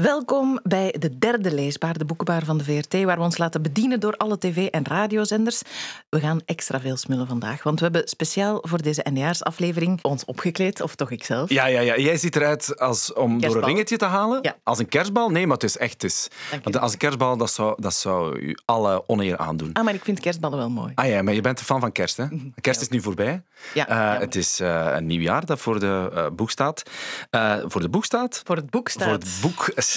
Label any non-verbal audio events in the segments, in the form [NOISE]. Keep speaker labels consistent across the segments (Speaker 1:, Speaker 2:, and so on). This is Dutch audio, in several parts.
Speaker 1: Welkom bij de derde leesbaar, de boekenbaar van de VRT, waar we ons laten bedienen door alle tv- en radiozenders. We gaan extra veel smullen vandaag, want we hebben speciaal voor deze eindejaarsaflevering ons opgekleed, of toch ikzelf.
Speaker 2: Ja, ja, ja. Jij ziet eruit als om door een ringetje te halen.
Speaker 1: Ja.
Speaker 2: Als een kerstbal? Nee, maar het is echt. Is. Want als een kerstbal, dat zou, dat zou u alle oneer aandoen.
Speaker 1: Ah, maar ik vind kerstballen wel mooi.
Speaker 2: Ah ja, maar je bent een fan van kerst, hè? Kerst is nu voorbij.
Speaker 1: Ja,
Speaker 2: Eh, het is eh, een nieuw jaar dat voor de eh, boek staat. Voor de boek staat?
Speaker 1: Voor het boek staat...
Speaker 2: Voor het boek staat.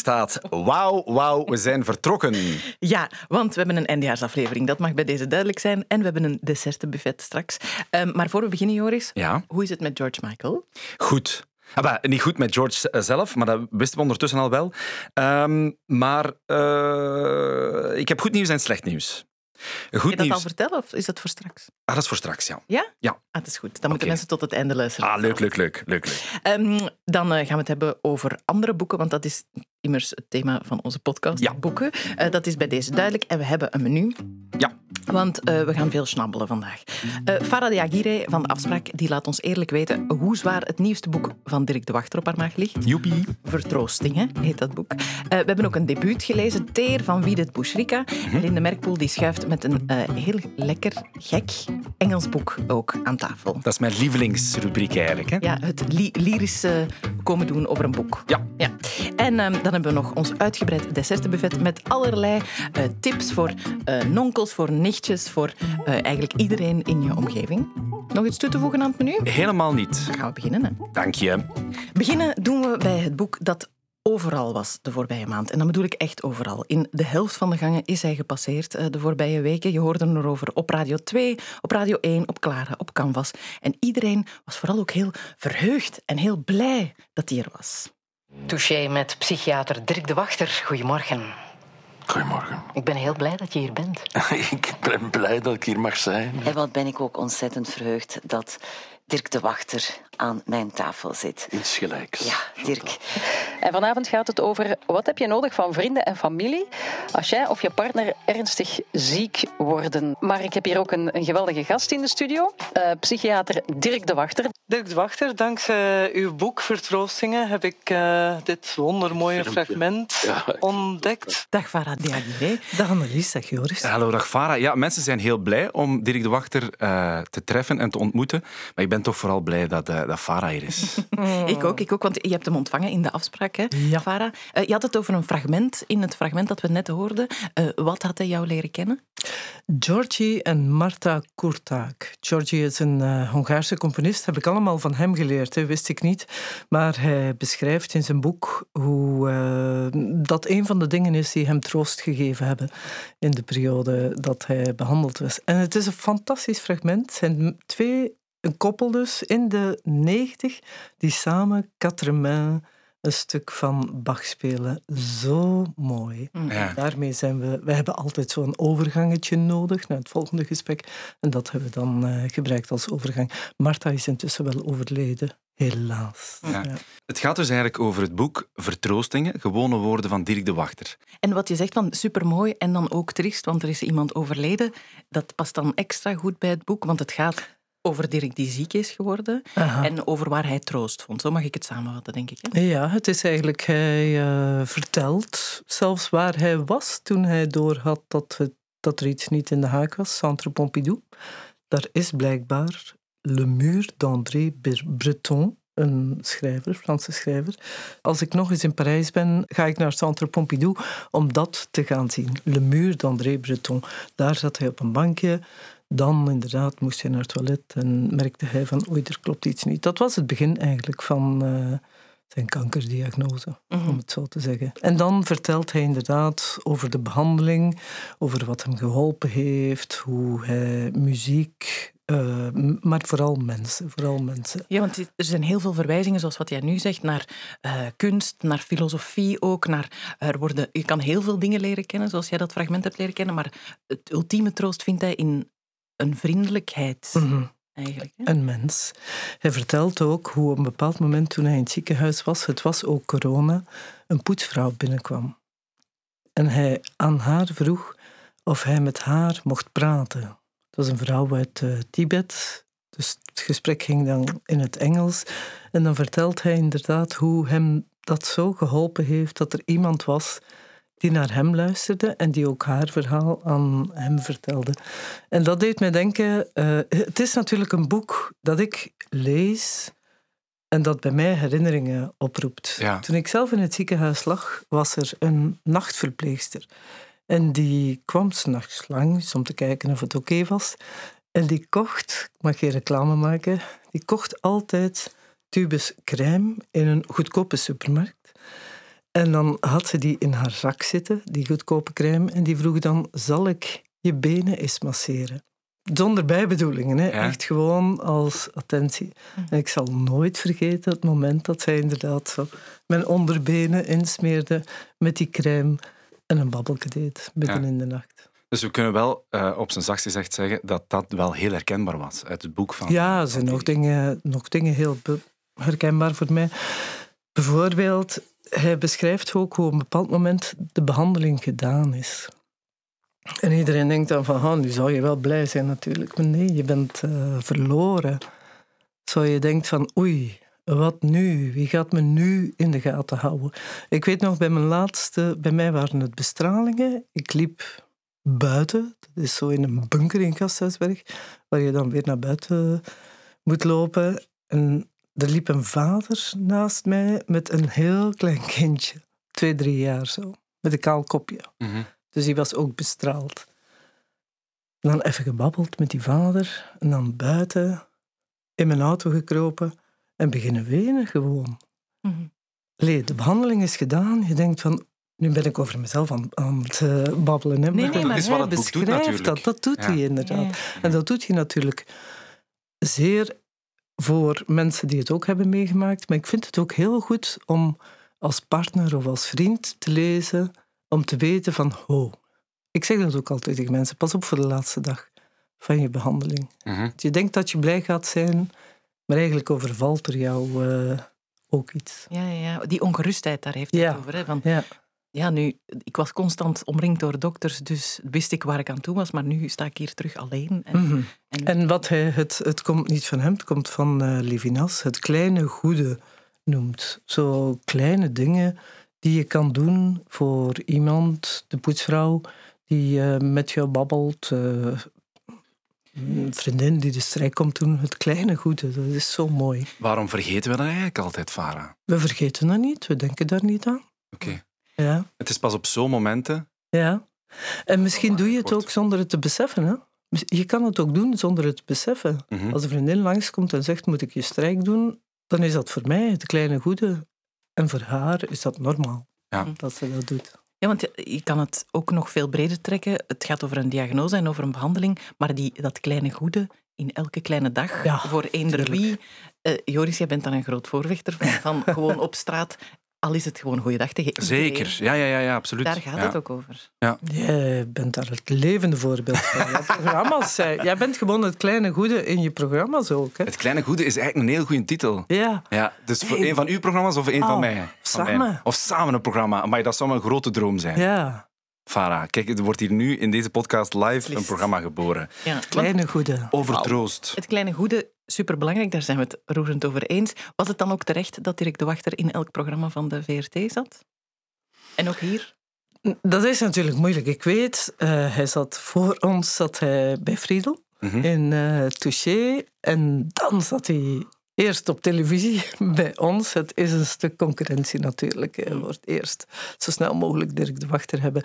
Speaker 2: Wauw, wauw, we zijn vertrokken.
Speaker 1: Ja, want we hebben een eindejaarsaflevering, dat mag bij deze duidelijk zijn. En we hebben een dessertenbuffet straks. Ehm, maar voor we beginnen, Joris,
Speaker 2: Ja,
Speaker 1: hoe is het met George Michael?
Speaker 2: goed. Ah, bah, niet goed met George eh, zelf, maar dat wisten we ondertussen al wel. Ehm, maar eh, ik heb goed nieuws en slecht nieuws.
Speaker 1: Kun
Speaker 2: Goed
Speaker 1: je dat al vertellen of is dat voor straks?
Speaker 2: Ah, dat is voor straks, ja.
Speaker 1: Ja?
Speaker 2: Ja.
Speaker 1: Ah, het is goed. Dan moeten mensen tot het einde luisteren.
Speaker 2: Ah, leuk, leuk, leuk. leuk, leuk.
Speaker 1: Ehm, dan eh, gaan we het hebben over andere boeken, want dat is immers het thema van onze podcast.
Speaker 2: Ja.
Speaker 1: Boeken. Eh, dat is bij deze duidelijk. En we hebben een menu.
Speaker 2: Ja.
Speaker 1: Want eh, we gaan veel snabbelen vandaag. Eh Farah de Agire van de Afspraak die laat ons eerlijk weten hoe zwaar het nieuwste boek van Dirk de Wachter op haar maag ligt.
Speaker 2: Joepie.
Speaker 1: Vertroostingen heet dat boek. We hebben ook een debuut gelezen, Teer van Wiedet Bouchrika.
Speaker 2: Mhm.
Speaker 1: Linde Merkpoel die schuift met een heel lekker, gek Engels boek ook aan tafel.
Speaker 2: Dat is mijn lievelingsrubriek eigenlijk. Hè?
Speaker 1: Ja, het ly- lyrische komen doen over een boek.
Speaker 2: Ja.
Speaker 1: Ja. En ehm, dan hebben we nog ons uitgebreid dessertenbuffet met allerlei eh, tips voor eh, nonkels, voor nichtjes, voor eh, eigenlijk iedereen in je omgeving. Nog iets toe te voegen aan het menu?
Speaker 2: Helemaal niet.
Speaker 1: Dan gaan we beginnen. Hè.
Speaker 2: Dank je.
Speaker 1: Beginnen doen we bij het boek dat overal was de voorbije maand. En dan bedoel ik echt overal. In de helft van de gangen is hij gepasseerd eh, de voorbije weken. Je hoorde erover op Radio 2, op Radio 1, op Clara, op Canvas. En iedereen was vooral ook heel verheugd en heel blij dat hij er was. Touché met psychiater Dirk de Wachter. Goedemorgen.
Speaker 3: Goedemorgen.
Speaker 1: Ik ben heel blij dat je hier bent. [LAUGHS]
Speaker 3: Ik ben blij dat ik hier mag zijn.
Speaker 4: En wat ben ik ook ontzettend verheugd dat Dirk de Wachter aan mijn tafel zit.
Speaker 3: Insgelijks.
Speaker 4: Ja, Dirk.
Speaker 5: En vanavond gaat het over wat heb je nodig van vrienden en familie als jij of je partner ernstig ziek worden. Maar ik heb hier ook een, een geweldige gast in de studio, eh, psychiater Dirk de Wachter.
Speaker 6: Dirk de Wachter, dankzij uw boek Vertroostingen heb ik eh, dit wondermooie
Speaker 3: Filmpje.
Speaker 6: fragment
Speaker 3: Ja.
Speaker 6: ontdekt.
Speaker 1: Dag Farah Diagire.
Speaker 7: Dag Annelies, dag Joris.
Speaker 2: Hallo, dag Farah. Ja, mensen zijn heel blij om Dirk de Wachter eh, te treffen en te ontmoeten. Maar ik ben toch vooral blij dat, eh, dat Farah hier is. [LAUGHS]
Speaker 1: Ik ook, ik ook, want je hebt hem ontvangen in de afspraak, hè,
Speaker 7: Ja.
Speaker 1: Farah. Eh, je had het over een fragment in het fragment dat we net hoorden. Eh, wat had hij jou leren kennen?
Speaker 7: Georgi en Marta Kurtak. Georgi is een Hongaarse componist, heb ik allemaal van hem geleerd, hè, wist ik niet. Maar hij beschrijft in zijn boek hoe eh, dat een van de dingen is die hem troost gegeven hebben in de periode dat hij behandeld was. En het is een fantastisch fragment. Het zijn twee, een koppel dus, in de negentig, die samen Quatre-Mains een stuk van Bach spelen. Zo mooi.
Speaker 2: Ja.
Speaker 7: Daarmee zijn we... We hebben altijd zo'n overgangetje nodig naar het volgende gesprek. En dat hebben we dan eh, gebruikt als overgang. Marta is intussen wel overleden. Helaas.
Speaker 2: Ja. Het gaat dus eigenlijk over het boek Vertroostingen, gewone woorden van Dirk de Wachter.
Speaker 1: En wat je zegt van supermooi en dan ook triest, want er is iemand overleden, dat past dan extra goed bij het boek, want het gaat over Dirk die ziek is geworden
Speaker 7: Aha.
Speaker 1: en over waar hij troost vond. Zo mag ik het samenvatten, denk ik. Hè?
Speaker 7: Ja, het is eigenlijk... Hij eh, vertelt zelfs waar hij was toen hij doorhad dat, dat er iets niet in de haak was. Centre Pompidou. Daar is blijkbaar Le Mur d'André Bre- Breton, een schrijver, Franse schrijver. Als ik nog eens in Parijs ben, ga ik naar Centre Pompidou om dat te gaan zien. Le Mur d'André Breton. Daar zat hij op een bankje. Dan inderdaad moest hij naar het toilet en merkte hij van oei, er klopt iets niet. Dat was het begin eigenlijk van eh, zijn kankerdiagnose, om het zo te zeggen. En dan vertelt hij inderdaad over de behandeling, over wat hem geholpen heeft, hoe hij muziek, eh, maar vooral mensen, vooral mensen.
Speaker 1: Ja, want er zijn heel veel verwijzingen, zoals wat jij nu zegt, naar eh, kunst, naar filosofie ook. Naar, er worden, je kan heel veel dingen leren kennen, zoals jij dat fragment hebt leren kennen, maar het ultieme troost vindt hij in een vriendelijkheid,
Speaker 7: Mhm.
Speaker 1: eigenlijk. Hè?
Speaker 7: Een mens. Hij vertelt ook hoe op een bepaald moment toen hij in het ziekenhuis was, het was ook corona, een poetsvrouw binnenkwam. En hij aan haar vroeg of hij met haar mocht praten. Het was een vrouw uit eh, Tibet, dus het gesprek ging dan in het Engels. En dan vertelt hij inderdaad hoe hem dat zo geholpen heeft dat er iemand was die naar hem luisterde en die ook haar verhaal aan hem vertelde. En dat deed mij denken, eh, het is natuurlijk een boek dat ik lees en dat bij mij herinneringen oproept.
Speaker 2: Ja.
Speaker 7: Toen ik zelf in het ziekenhuis lag, was er een nachtverpleegster. En die kwam s'nachts langs om te kijken of het oké was. En die kocht, ik mag geen reclame maken, die kocht altijd tubes crème in een goedkope supermarkt. En dan had ze die in haar zak zitten, die goedkope crème, en die vroeg dan, zal ik je benen eens masseren? Zonder bijbedoelingen, hè?
Speaker 2: Ja.
Speaker 7: echt gewoon als attentie. En ik zal nooit vergeten het moment dat zij inderdaad zo mijn onderbenen insmeerde met die crème en een babbelke deed, midden
Speaker 2: Ja.
Speaker 7: in de nacht.
Speaker 2: Dus we kunnen wel eh, op zijn zachtst gezegd zeggen dat dat wel heel herkenbaar was uit het boek van.
Speaker 7: Ja, er zijn nog dingen, nog dingen heel herkenbaar voor mij. Bijvoorbeeld, hij beschrijft ook hoe op een bepaald moment de behandeling gedaan is. En iedereen denkt dan van, "Ah, nu zou je wel blij zijn natuurlijk. Maar nee, je bent eh, verloren. Zo je denkt van, oei, wat nu? Wie gaat me nu in de gaten houden? Ik weet nog, bij mijn laatste, bij mij waren het bestralingen. Ik liep buiten, dat is zo in een bunker in Gasthuisberg, waar je dan weer naar buiten moet lopen. En er liep een vader naast mij met een heel klein kindje, twee, drie jaar zo, met een kaal kopje.
Speaker 2: Mhm.
Speaker 7: Dus die was ook bestraald. En dan even gebabbeld met die vader. En dan buiten in mijn auto gekropen en beginnen wenen gewoon. Allee, de behandeling is gedaan. Je denkt van, nu ben ik over mezelf aan, aan het eh, babbelen. Hè?
Speaker 1: Nee, nee,
Speaker 7: dat
Speaker 1: maar
Speaker 2: is wat
Speaker 7: hij
Speaker 2: het boek doet
Speaker 7: beschrijft
Speaker 2: natuurlijk.
Speaker 7: Dat, dat doet
Speaker 2: Ja.
Speaker 7: hij inderdaad.
Speaker 1: Ja.
Speaker 7: En dat doet hij natuurlijk zeer voor mensen die het ook hebben meegemaakt. Maar ik vind het ook heel goed om als partner of als vriend te lezen, om te weten van, ho. Ik zeg dat ook altijd tegen mensen, pas op voor de laatste dag van je behandeling.
Speaker 2: Mhm.
Speaker 7: Je denkt dat je blij gaat zijn, maar eigenlijk overvalt er jou eh, ook iets.
Speaker 1: Ja, ja, ja, die ongerustheid, daar heeft
Speaker 7: Ja.
Speaker 1: het over. Hè? Van,
Speaker 7: Ja.
Speaker 1: Ja, nu, ik was constant omringd door dokters, dus wist ik waar ik aan toe was, maar nu sta ik hier terug alleen. En,
Speaker 7: Mhm.
Speaker 1: en-
Speaker 7: En wat hij, het, het komt niet van hem, het komt van eh Levinas, het kleine goede noemt. Zo kleine dingen die je kan doen voor iemand, de poetsvrouw, die eh, met jou babbelt. eh, een vriendin die de strijd komt doen. Het kleine goede, dat is zo mooi.
Speaker 2: Waarom vergeten we dat eigenlijk altijd, Farah?
Speaker 7: We vergeten dat niet, we denken daar niet aan.
Speaker 2: Oké.
Speaker 7: Ja,
Speaker 2: Het is pas op zo'n momenten.
Speaker 7: ja. En misschien doe je het ook zonder het te beseffen. Hè? Je kan het ook doen zonder het te beseffen.
Speaker 2: Mhm.
Speaker 7: Als een vriendin langskomt en zegt, moet ik je strijk doen? Dan is dat voor mij het kleine goede. En voor haar is dat normaal
Speaker 2: Ja.
Speaker 7: dat ze dat doet.
Speaker 1: Ja, want je- kan het ook nog veel breder trekken. Het gaat over een diagnose en over een behandeling, maar die, dat kleine goede in elke kleine dag,
Speaker 7: Ja,
Speaker 1: voor eender wie. Eh, Joris, jij bent dan een groot voorvechter van, van [LAUGHS] gewoon op straat, al is het gewoon goeiedag tegen iedereen.
Speaker 2: Zeker. Ja, ja, ja, ja absoluut.
Speaker 1: Daar gaat
Speaker 2: Ja.
Speaker 1: het ook over.
Speaker 7: Jij bent daar het levende voorbeeld van. Jouw programma's zijn, jij bent gewoon het kleine goede in je programma's ook. Hè?
Speaker 2: Het Kleine Goede is eigenlijk een heel goede titel.
Speaker 7: Ja,
Speaker 2: Ja, dus voor
Speaker 7: Nee.
Speaker 2: een van uw programma's of een van
Speaker 7: Oh,
Speaker 2: mij? Van
Speaker 7: samen.
Speaker 2: mij. Of samen een programma. Maar dat zou mijn grote droom zijn.
Speaker 7: ja.
Speaker 2: Farah, kijk, er wordt hier nu in deze podcast live een programma geboren.
Speaker 1: Ja,
Speaker 7: kleine goede.
Speaker 2: Over troost.
Speaker 1: het kleine goede, superbelangrijk, daar zijn we het roerend over eens. Was het dan ook terecht dat Dirk de Wachter in elk programma van de VRT zat? En ook hier?
Speaker 7: Dat is natuurlijk moeilijk. Ik weet, eh, hij zat voor ons zat hij bij Friedel
Speaker 2: Mhm.
Speaker 7: in eh Touché. En dan zat hij eerst op televisie [LAUGHS] bij ons. Het is een stuk concurrentie natuurlijk. Hij wordt eerst zo snel mogelijk Dirk de Wachter hebben.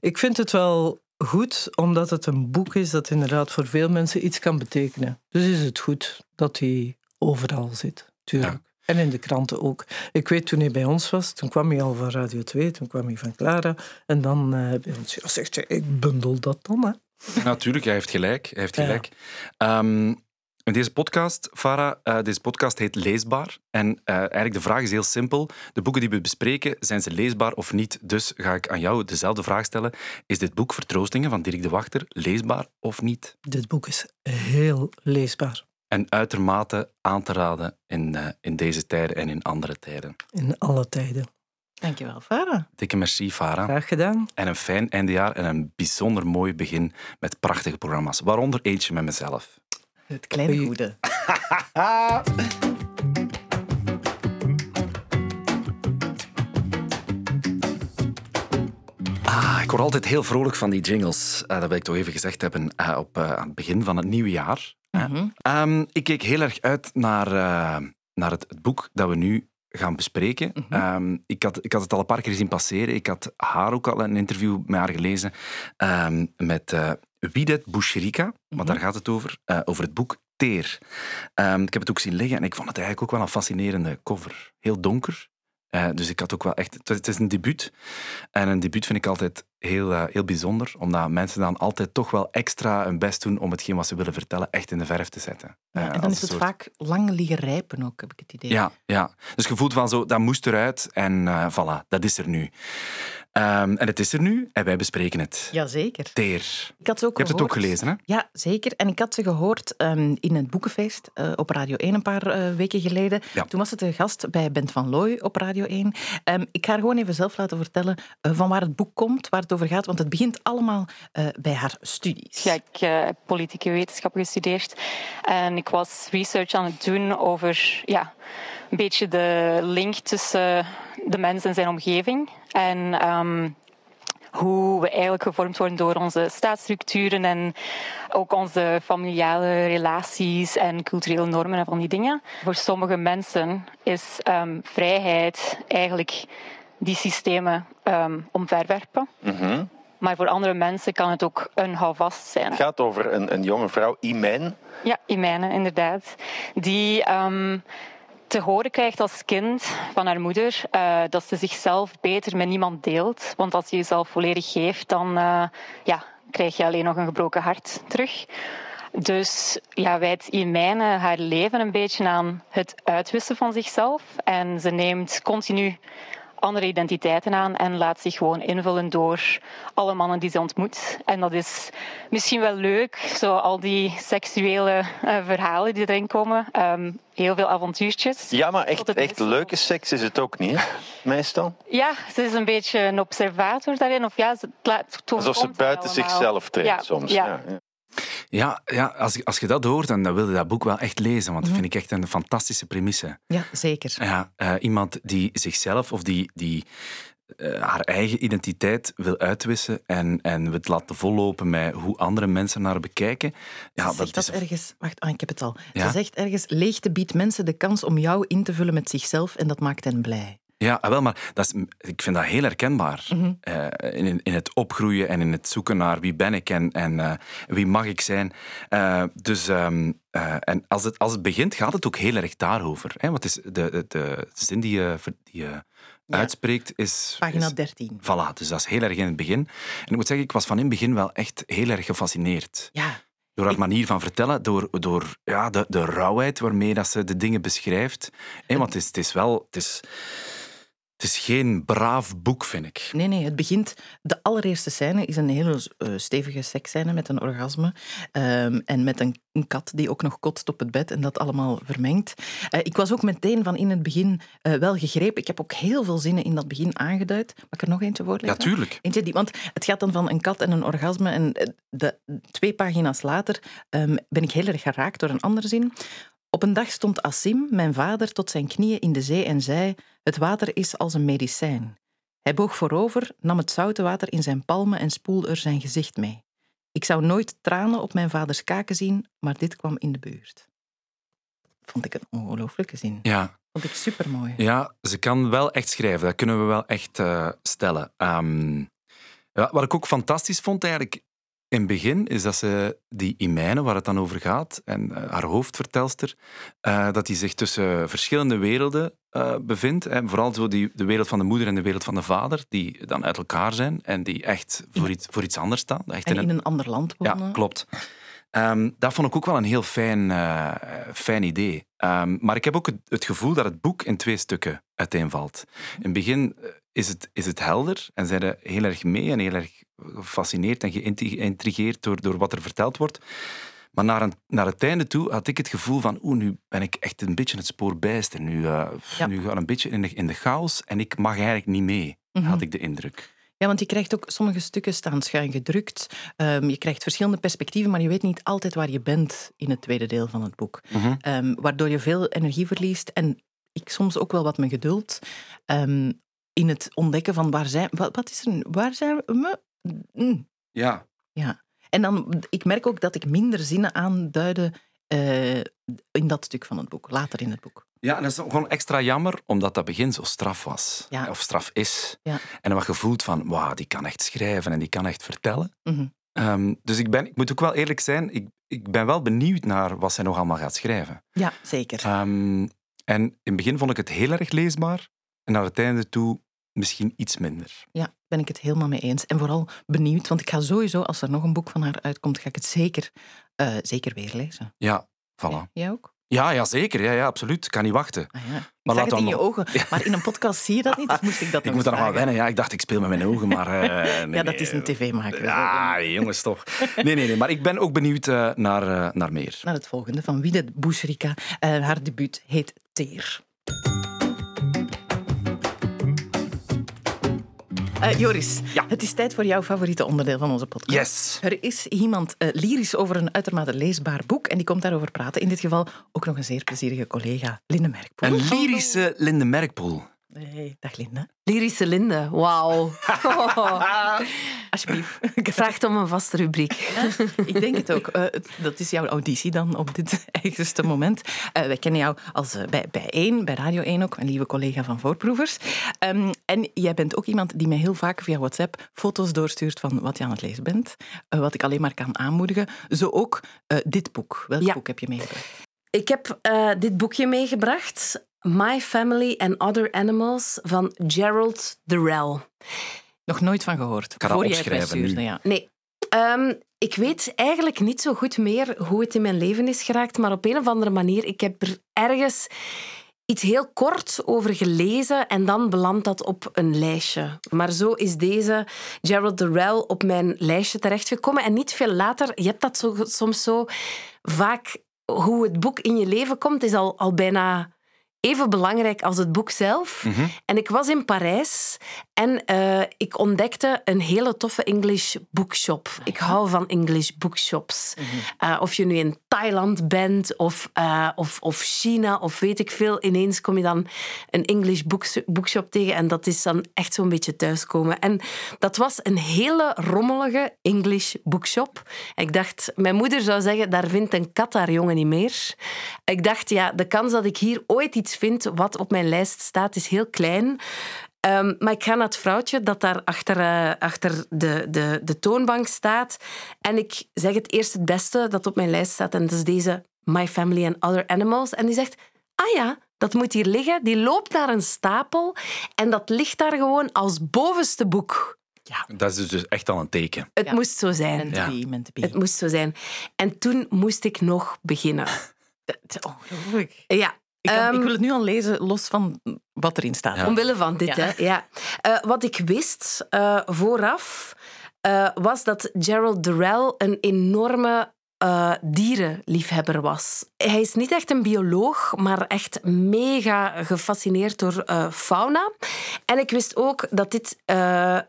Speaker 7: Ik vind het wel goed, omdat het een boek is dat inderdaad voor veel mensen iets kan betekenen. Dus is het goed dat hij overal zit, tuurlijk.
Speaker 2: Ja.
Speaker 7: En in de kranten ook. Ik weet, toen hij bij ons was, toen kwam hij al van Radio 2, toen kwam hij van Clara. En dan eh, bij ons, ja, zegt hij, ik bundel dat dan, hè.
Speaker 2: Natuurlijk, hij heeft gelijk. Hij heeft
Speaker 7: Ja.
Speaker 2: gelijk. In deze podcast, Farah, eh, deze podcast heet Leesbaar. En eh, eigenlijk de vraag is heel simpel. De boeken die we bespreken, zijn ze leesbaar of niet? Dus ga ik aan jou dezelfde vraag stellen. Is dit boek Vertroostingen van Dirk de Wachter leesbaar of niet?
Speaker 7: Dit boek is heel leesbaar.
Speaker 2: En uitermate aan te raden in, eh, in deze tijden en in andere tijden.
Speaker 7: In alle tijden.
Speaker 1: Dankjewel, Farah.
Speaker 2: Dikke merci, Farah.
Speaker 7: Graag gedaan.
Speaker 2: En een fijn eindejaar en een bijzonder mooi begin met prachtige programma's. Waaronder eentje met mezelf.
Speaker 1: Het kleine goede. [LAUGHS]
Speaker 2: Ah, ik word altijd heel vrolijk van die jingles. Eh, dat wil ik toch even gezegd hebben eh, op, eh, aan het begin van het nieuwe jaar.
Speaker 1: Mhm.
Speaker 2: Ehm, ik keek heel erg uit naar, naar het, het, boek dat we nu gaan bespreken.
Speaker 1: Mhm.
Speaker 2: Ehm, ik, had, ik had het al een paar keer zien passeren. Ik had haar ook al een interview met haar gelezen ehm, met Widet Boucherika, want daar gaat het over, eh, over het boek Teer. Ehm, ik heb het ook zien liggen en ik vond het eigenlijk ook wel een fascinerende cover. Heel donker. Eh, dus ik had ook wel echt... Het is- een debuut. En een debuut vind ik altijd heel, eh, heel bijzonder, omdat mensen dan altijd toch wel extra hun best doen om hetgeen wat ze willen vertellen echt in de verf te zetten.
Speaker 1: Ja, en dan is het
Speaker 2: soort-
Speaker 1: vaak lang liggen rijpen ook, heb ik het idee.
Speaker 2: Ja, ja. Dus je voelt van zo, dat moest eruit en voilà, dat is er nu. Ehm, en het is er nu en wij bespreken het.
Speaker 1: Jazeker.
Speaker 2: Teer.
Speaker 1: Ik had ze ook
Speaker 2: Je hebt het ook gelezen, hè?
Speaker 1: Ja, zeker. En ik had ze gehoord ehm, in het Boekenfeest eh, op Radio 1 een paar eh, weken geleden.
Speaker 2: Ja.
Speaker 1: Toen was het een gast bij Bent van Looy op Radio 1. Ehm, ik ga haar gewoon even zelf laten vertellen eh, van waar het boek komt, waar het over gaat. Want het begint allemaal eh, bij haar studies.
Speaker 8: Ja, ik eh, heb politieke wetenschappen gestudeerd. En ik was research aan het doen over ja, een beetje de link tussen de mens en zijn omgeving. En ehm, hoe we eigenlijk gevormd worden door onze staatsstructuren en ook onze familiale relaties en culturele normen en van die dingen. Voor sommige mensen is ehm, vrijheid eigenlijk die systemen ehm, omverwerpen. Maar voor andere mensen kan het ook een houvast zijn.
Speaker 9: Het gaat over een, een jonge vrouw, Imijn.
Speaker 8: Ja, Imene, inderdaad. Die te horen krijgt als kind van haar moeder eh, dat ze zichzelf beter met niemand deelt. Want als je jezelf volledig geeft, dan eh, ja, krijg je alleen nog een gebroken hart terug. Dus ja, wijdt Imene haar leven een beetje aan het uitwissen van zichzelf. En ze neemt continu andere identiteiten aan en laat zich gewoon invullen door alle mannen die ze ontmoet. En dat is misschien wel leuk, zo al die seksuele eh, verhalen die erin komen. Ehm, heel veel avontuurtjes.
Speaker 9: Ja, maar echt, echt leuke seks is het ook niet, hè? [LAUGHS] meestal.
Speaker 8: Ja, ze is een beetje een observator daarin. Of ja, ze, het
Speaker 9: Alsof ze buiten zichzelf treedt
Speaker 8: Ja,
Speaker 9: soms.
Speaker 8: ja.
Speaker 9: Ja, ja.
Speaker 2: Ja, als, als je dat hoort, dan, dan wil je dat boek wel echt lezen, want dat
Speaker 1: Mhm.
Speaker 2: vind ik echt een fantastische premisse.
Speaker 1: Ja, zeker.
Speaker 2: Ja, eh, iemand die zichzelf of die, die eh, haar eigen identiteit wil uitwissen en, en het laten vollopen met hoe andere mensen naar haar bekijken. Ja,
Speaker 1: Ze zegt dat
Speaker 2: is
Speaker 1: ergens... Wacht, ah, ik heb het al.
Speaker 2: Ja?
Speaker 1: Ze zegt ergens, leegte biedt mensen de kans om jou in te vullen met zichzelf en dat maakt hen blij.
Speaker 2: Ja, ah, wel, maar dat is, ik vind dat heel herkenbaar.
Speaker 1: Mhm.
Speaker 2: Eh, in, in het opgroeien en in het zoeken naar wie ben ik en, en eh, wie mag ik zijn. Eh, dus, ehm, eh, en als het, als het begint, gaat het ook heel erg daarover. Hè? Want is de, de, de zin die je, die je
Speaker 1: Ja.
Speaker 2: uitspreekt is...
Speaker 1: Pagina
Speaker 2: is-
Speaker 1: 13.
Speaker 2: Voilà, dus dat is heel erg in het begin. En ik moet zeggen, ik was van in het begin wel echt heel erg gefascineerd.
Speaker 1: Ja,
Speaker 2: Door haar manier van vertellen, door, door ja, de, de rauwheid waarmee dat ze de dingen beschrijft. Hè, want het is, het is wel... Het is, het is geen braaf boek, vind ik.
Speaker 1: Nee, nee, het begint... De allereerste scène is een hele eh, stevige seksscène met een orgasme. ehm, en met een, een kat die ook nog kotst op het bed en dat allemaal vermengt. Eh, ik was ook meteen van in het begin eh, wel gegrepen. Ik heb ook heel veel zinnen in dat begin aangeduid. Mag ik er nog eentje voorlezen?
Speaker 2: tuurlijk.
Speaker 1: Eentje die, want het gaat dan van een kat en een orgasme. En de, twee pagina's later ehm, ben ik heel erg geraakt door een andere zin. Op een dag stond Assim, mijn vader, tot zijn knieën in de zee en zei: Het water is als een medicijn. Hij boog voorover, nam het zoute water in zijn palmen en spoelde er zijn gezicht mee. Ik zou nooit tranen op mijn vaders kaken zien, maar dit kwam in de buurt. Vond ik een ongelooflijke zin.
Speaker 2: Ja,
Speaker 1: Vond ik supermooi.
Speaker 2: ja, ze kan wel echt schrijven. Dat kunnen we wel echt eh, stellen. Ehm, wat ik ook fantastisch vond eigenlijk in het begin, is dat ze die Imijne, waar het dan over gaat, en eh, haar hoofdvertelster, eh, dat die zich tussen verschillende werelden eh, bevindt. En vooral zo die, de wereld van de moeder en de wereld van de vader, die dan uit elkaar zijn en die echt voor, iets, voor iets anders staan. Echt
Speaker 1: En
Speaker 2: in
Speaker 1: in
Speaker 2: een-
Speaker 1: ander land wonen.
Speaker 2: Ja, klopt. Ehm, dat vond ik ook wel een heel fijn, fijn idee. Ehm, maar ik heb ook het, het gevoel dat het boek in twee stukken uiteenvalt. In het begin is het, is het helder en zijn er heel erg mee en heel erg gefascineerd en geïntrigeerd door, door wat er verteld wordt. Maar naar, een, naar het einde toe had ik het gevoel van oeh, nu ben ik echt een beetje het spoor bijster. Nu, eh
Speaker 1: Ja.
Speaker 2: nu ga ik een beetje in de, in de chaos en ik mag eigenlijk niet mee,
Speaker 1: Mhm.
Speaker 2: had ik de indruk.
Speaker 1: Ja, want je krijgt ook sommige stukken staan schuin gedrukt. Ehm, je krijgt verschillende perspectieven, maar je weet niet altijd waar je bent in het tweede deel van het boek.
Speaker 2: Mhm.
Speaker 1: Ehm, waardoor je veel energie verliest en ik soms ook wel wat mijn geduld ehm, in het ontdekken van waar zijn, wat, wat is er, waar zijn we, Mm,
Speaker 2: Ja.
Speaker 1: ja. En dan, ik merk ook dat ik minder zinnen aanduide eh, in dat stuk van het boek, later in het boek.
Speaker 2: Ja, en dat is gewoon extra jammer, omdat dat begin zo straf was.
Speaker 1: Ja.
Speaker 2: Of straf is.
Speaker 1: Ja.
Speaker 2: En wat je voelt van, wauw, die kan echt schrijven en die kan echt vertellen.
Speaker 1: Mhm.
Speaker 2: Ehm, dus ik, ben, ik moet ook wel eerlijk zijn, ik, ik ben wel benieuwd naar wat zij nog allemaal gaat schrijven.
Speaker 1: Ja, zeker.
Speaker 2: Ehm, en in het begin vond ik het heel erg leesbaar. En naar het einde toe misschien iets minder.
Speaker 1: Ja, ben ik het helemaal mee eens. En vooral benieuwd, want ik ga sowieso, als er nog een boek van haar uitkomt, ga ik het zeker, eh, zeker weer lezen.
Speaker 2: Ja, voilà.
Speaker 1: Jij ook?
Speaker 2: Ja, ja zeker. Ja, ja, absoluut. Ik kan niet wachten.
Speaker 1: Ah, ja. Ik
Speaker 2: Maar laat
Speaker 1: het in
Speaker 2: dan
Speaker 1: je
Speaker 2: nog-
Speaker 1: ogen. [LAUGHS] Maar in een podcast zie je dat niet, dus moest ik dat [LAUGHS]
Speaker 2: Ik
Speaker 1: nog
Speaker 2: moet daar nog wel
Speaker 1: vragen.
Speaker 2: wennen. Ja, ik dacht, ik speel met mijn ogen, maar... eh, [LAUGHS] nee,
Speaker 1: Ja, dat
Speaker 2: nee,
Speaker 1: is een tv-maker.
Speaker 2: Ja, jongens, toch. Nee, nee, nee. Maar ik ben ook benieuwd eh, naar, naar meer.
Speaker 1: Naar het volgende van Wiede Boucherika. Haar debuut heet Teer. Eh, Joris,
Speaker 2: Ja.
Speaker 1: het is tijd voor jouw favoriete onderdeel van onze podcast.
Speaker 2: Yes.
Speaker 1: Er is iemand eh, lyrisch over een uitermate leesbaar boek en die komt daarover praten. In dit geval ook nog een zeer plezierige collega, Linde Merkpoel.
Speaker 2: Een lyrische Linde Merkpoel.
Speaker 1: Hey, dag Linde.
Speaker 10: Lyrische Linde, wauw. [LAUGHS]
Speaker 1: Alsjeblieft. [LAUGHS]
Speaker 10: Vraagt om een vaste rubriek.
Speaker 1: Ik denk het ook. Eh, dat is jouw auditie dan op dit [LAUGHS] eigenste moment. Eh, wij kennen jou als, eh, bij, bij 1, bij Radio 1 ook, een lieve collega van Voorproevers. Ehm, en jij bent ook iemand die mij heel vaak via WhatsApp foto's doorstuurt van wat je aan het lezen bent. Wat ik alleen maar kan aanmoedigen. Zo ook dit boek. Welk
Speaker 10: Ja.
Speaker 1: boek heb je meegebracht?
Speaker 10: Ik heb dit boekje meegebracht. My Family and Other Animals van Gerald Durrell.
Speaker 1: Nog nooit van gehoord.
Speaker 2: ga dat
Speaker 1: Voor
Speaker 2: opschrijven nu.
Speaker 1: ja.
Speaker 10: Nee. Ehm, ik weet eigenlijk niet zo goed meer hoe het in mijn leven is geraakt, maar op een of andere manier, ik heb er ergens iets heel kort over gelezen en dan belandt dat op een lijstje. Maar zo is deze Gerald Durrell op mijn lijstje terechtgekomen. En niet veel later, je hebt dat zo, soms zo vaak, hoe het boek in je leven komt, is al, al bijna even belangrijk als het boek zelf. En ik was in Parijs en eh, ik ontdekte een hele toffe English bookshop. Ik hou van English bookshops. Eh, of je nu in Thailand bent of, eh, of, of China of weet ik veel. Ineens kom je dan een English books- bookshop tegen en dat is dan echt zo'n beetje thuiskomen. En dat was een hele rommelige English bookshop. Ik dacht, mijn moeder zou zeggen, daar vindt een kat haar jongen niet meer. Ik dacht, ja, de kans dat ik hier ooit iets vind wat op mijn lijst staat, is heel klein. Ehm, maar ik ga naar het vrouwtje dat daar achter, eh, achter de, de, de toonbank staat. En ik zeg het eerst het beste dat op mijn lijst staat. En dat is deze My Family and Other Animals. En die zegt, ah ja, dat moet hier liggen. Die loopt naar een stapel. En dat ligt daar gewoon als bovenste boek.
Speaker 2: Dat is dus echt al een teken.
Speaker 10: Het
Speaker 1: Ja.
Speaker 10: moest zo zijn.
Speaker 1: Meant to be, meant to be.
Speaker 10: Het moest zo zijn. En toen moest ik nog beginnen. [LAUGHS]
Speaker 1: Dat is ongelooflijk.
Speaker 10: Ja.
Speaker 1: Ik, kan-
Speaker 10: Ehm,
Speaker 1: ik wil het nu al lezen, los van wat erin staat.
Speaker 2: Ja.
Speaker 10: Omwille van dit,
Speaker 1: Ja.
Speaker 10: hè. Ja. Eh, wat ik wist eh, vooraf, eh, was dat Gerald Durrell een enorme dierenliefhebber was. Hij is niet echt een bioloog, maar echt mega gefascineerd door fauna. En ik wist ook dat dit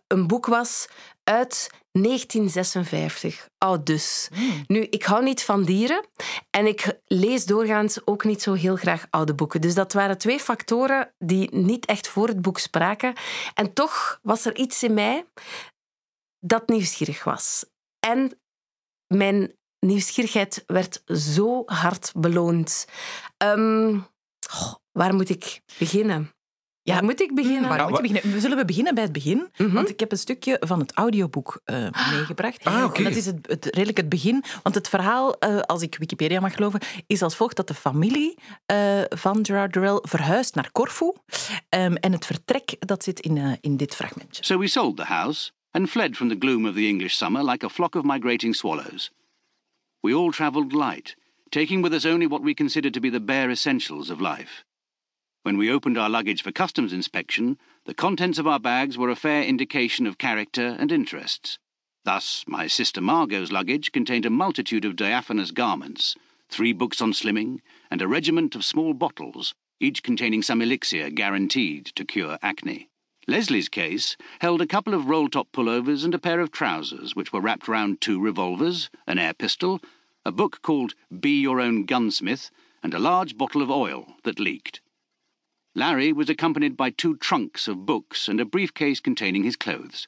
Speaker 10: een boek was uit 1956. Oud dus. Nu, ik hou niet van dieren en ik lees doorgaans ook niet zo heel graag oude boeken. Dus dat waren twee factoren die niet echt voor het boek spraken. En toch was er iets in mij dat nieuwsgierig was. En mijn nieuwsgierigheid werd zo hard beloond. Ehm, waar moet ik beginnen?
Speaker 1: Ja,
Speaker 10: moet ik beginnen?
Speaker 1: Waar moet je beginnen? We zullen we beginnen bij het begin,
Speaker 10: Mhm.
Speaker 1: want ik heb een stukje van het audioboek eh, meegebracht.
Speaker 2: Ah.
Speaker 1: En dat is het, het, redelijk het begin, want het verhaal, eh, als ik Wikipedia mag geloven, is als volgt dat de familie eh, van Gerard Durrell verhuist naar Corfu. Ehm, en het vertrek, dat zit in, eh, in dit fragmentje.
Speaker 11: So we sold the house and fled from the gloom of the English summer like a flock of migrating swallows. We all travelled light, taking with us only what we considered to be the bare essentials of life. When we opened our luggage for customs inspection, the contents of our bags were a fair indication of character and interests. Thus, my sister Margot's luggage contained a multitude of diaphanous garments, three books on slimming, and a regiment of small bottles, each containing some elixir guaranteed to cure acne. Leslie's case held a couple of roll top pullovers and a pair of trousers, which were wrapped round two revolvers, an air pistol, a book called Be Your Own Gunsmith, and a large bottle of oil that leaked. Larry was accompanied by two trunks of books and a briefcase containing his clothes.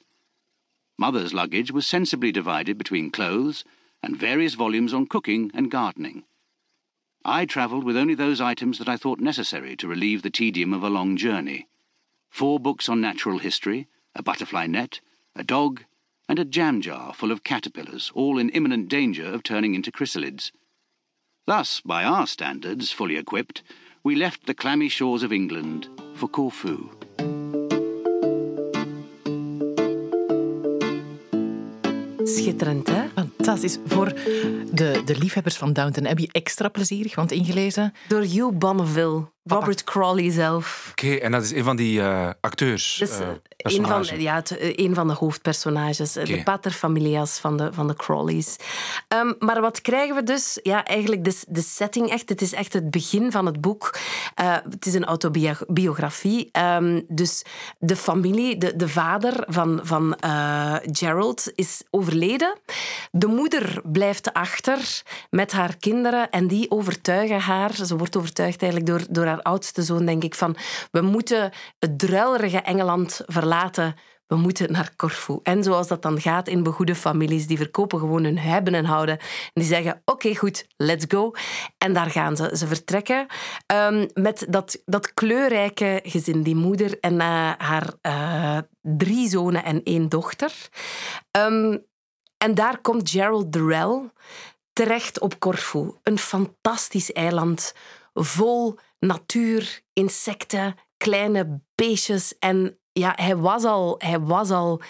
Speaker 11: Mother's luggage was sensibly divided between clothes and various volumes on cooking and gardening. I travelled with only those items that I thought necessary to relieve the tedium of a long journey. Four books on natural history, a butterfly net, a dog, and a jam jar full of caterpillars, all in imminent danger of turning into chrysalids. Thus, by our standards, fully equipped, we left the clammy shores of England for Corfu.
Speaker 10: Schitterend, hè?
Speaker 1: Fantastisch. Voor de, de liefhebbers van Downton Abbey extra plezierig, want ingelezen...
Speaker 10: Door Hugh Bonneville, Robert Crawley zelf.
Speaker 2: Oké, en dat is een van die uh, acteurs.
Speaker 10: Dus,
Speaker 2: uh,
Speaker 10: een, van, ja, het, een van de hoofdpersonages, okay. de paterfamilias van de, van de Crawleys. Um, maar wat krijgen we dus? Ja, eigenlijk de, de setting echt. Het is echt het begin van het boek. Uh, het is een autobiografie. Um, dus de familie, de, de vader van, van Gerald is overleden. De moeder blijft achter met haar kinderen en die overtuigen haar. Ze wordt overtuigd eigenlijk door, door haar oudste zoon, denk ik, van we moeten het druilerige Engeland verlaten. We moeten naar Corfu. En zoals dat dan gaat in begoede families, die verkopen gewoon hun hebben en houden. En die zeggen, oké, goed, let's go. En daar gaan ze. Ze vertrekken um, met dat, dat kleurrijke gezin. Die moeder en uh, haar uh, drie zonen en één dochter. Um, en daar komt Gerald Durrell terecht op Corfu. Een fantastisch eiland, vol natuur, insecten, kleine beestjes en ja, hij was al, hij was al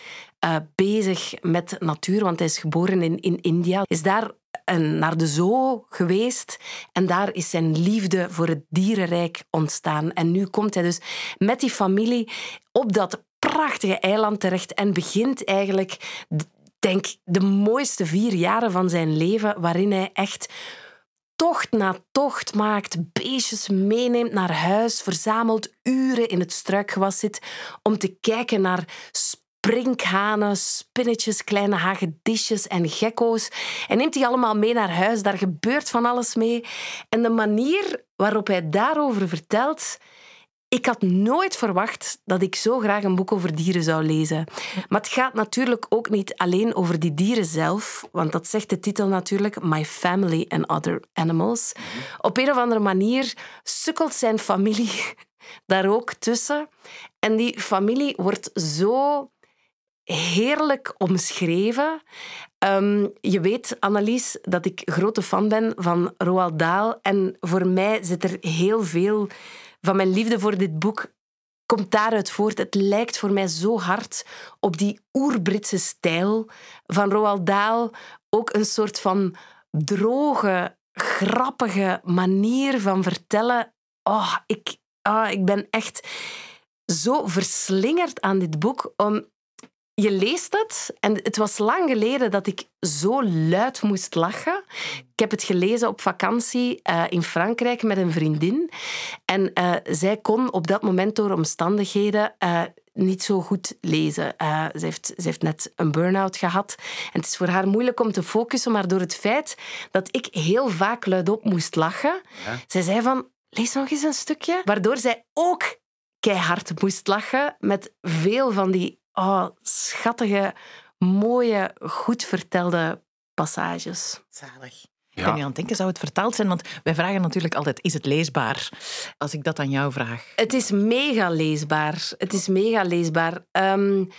Speaker 10: uh, bezig met natuur, want hij is geboren in, in India. Is daar een, naar de zoo geweest en daar is zijn liefde voor het dierenrijk ontstaan. En nu komt hij dus met die familie op dat prachtige eiland terecht en begint eigenlijk, denk de mooiste vier jaren van zijn leven, waarin hij echt tocht na tocht maakt, beestjes meeneemt naar huis, verzamelt uren in het struikgewas zit om te kijken naar sprinkhanen, spinnetjes, kleine hagedisjes en gekko's. En neemt die allemaal mee naar huis. Daar gebeurt van alles mee. En de manier waarop hij daarover vertelt, ik had nooit verwacht dat ik zo graag een boek over dieren zou lezen. Maar het gaat natuurlijk ook niet alleen over die dieren zelf, want dat zegt de titel natuurlijk, My Family and Other Animals. Op een of andere manier sukkelt zijn familie [LAUGHS] daar ook tussen. En die familie wordt zo heerlijk omschreven. Um, je weet, Annelies, dat ik grote fan ben van Roald Dahl. En voor mij zit er heel veel van mijn liefde voor dit boek komt daaruit voort. Het lijkt voor mij zo hard op die oer-Britse stijl van Roald Dahl. Ook een soort van droge, grappige manier van vertellen. Oh, ik, oh, ik ben echt zo verslingerd aan dit boek. Om, je leest het en het was lang geleden dat ik zo luid moest lachen. Ik heb het gelezen op vakantie uh, in Frankrijk met een vriendin. En uh, zij kon op dat moment door omstandigheden uh, niet zo goed lezen. ze, heeft, ze heeft net een burn-out gehad. En het is voor haar moeilijk om te focussen, maar door het feit dat ik heel vaak luidop moest lachen, ja. zij zei van, lees nog eens een stukje. Waardoor zij ook keihard moest lachen met veel van die oh, schattige, mooie, goed vertelde passages.
Speaker 1: Zalig. Ik ben nu aan het denken, zou het vertaald zijn? Want wij vragen natuurlijk altijd, is het leesbaar? Als ik dat aan jou vraag.
Speaker 10: Het is mega leesbaar. Het is mega leesbaar. Um,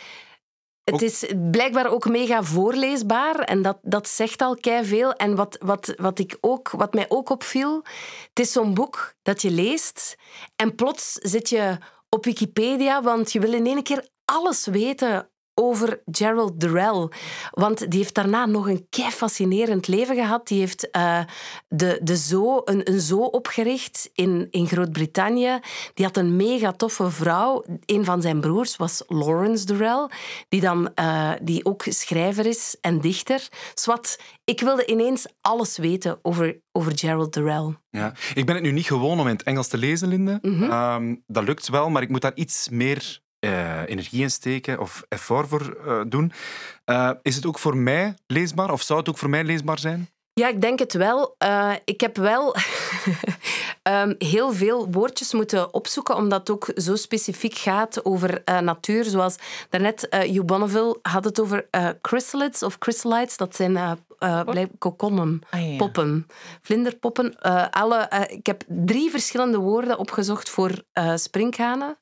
Speaker 10: het is blijkbaar ook mega voorleesbaar en dat, dat zegt al kei veel. En wat, wat, wat, ik ook, wat mij ook opviel, het is zo'n boek dat je leest en plots zit je op Wikipedia, want je wil in één keer alles weten over Gerald Durrell. Want die heeft daarna nog een kei fascinerend leven gehad. Die heeft uh, de, de zoo, een, een zoo opgericht in, in Groot-Brittannië. Die had een mega toffe vrouw. Een van zijn broers was Lawrence Durrell, die, dan, uh, die ook schrijver is en dichter. Swat, ik wilde ineens alles weten over, over Gerald Durrell.
Speaker 2: Ja. Ik ben het nu niet gewoon om in het Engels te lezen, Linde. Mm -hmm. um, dat lukt wel, maar ik moet daar iets meer uh, energie in steken of effort voor uh, doen. Uh, is het ook voor mij leesbaar of zou het ook voor mij leesbaar zijn?
Speaker 10: Ja, ik denk het wel. Uh, ik heb wel um, [LAUGHS] heel veel woordjes moeten opzoeken, omdat het ook zo specifiek gaat over uh, natuur. Zoals daarnet, uh, Hugh Bonneville had het over chrysalids of chrysalides. Dat zijn uh, kokonnen, ah, ja. poppen, vlinderpoppen. alle, ik heb drie verschillende woorden opgezocht voor sprinkhanen.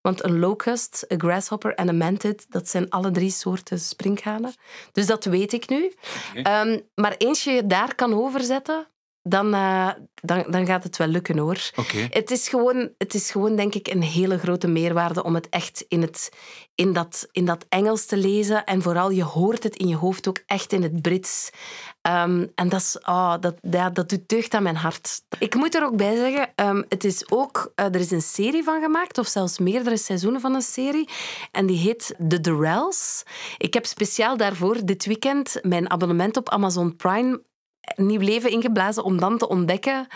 Speaker 10: Want een locust, een grasshopper en een mantid, dat zijn alle drie soorten sprinkhanen. Dus dat weet ik nu. Okay. Um, maar eens je daar kan overzetten, dan, uh, dan, dan gaat het wel lukken hoor.
Speaker 2: Okay.
Speaker 10: Het, is gewoon, het is gewoon, denk ik, een hele grote meerwaarde om het echt in, het, in, dat, in dat Engels te lezen. En vooral, je hoort het in je hoofd ook echt in het Brits. Um, en dat, is, oh, dat, dat, dat doet deugd aan mijn hart. Ik moet er ook bij zeggen, um, het is ook, uh, er is een serie van gemaakt, of zelfs meerdere seizoenen van een serie. En die heet The Durrells. Ik heb speciaal daarvoor dit weekend mijn abonnement op Amazon Prime nieuw leven ingeblazen om dan te ontdekken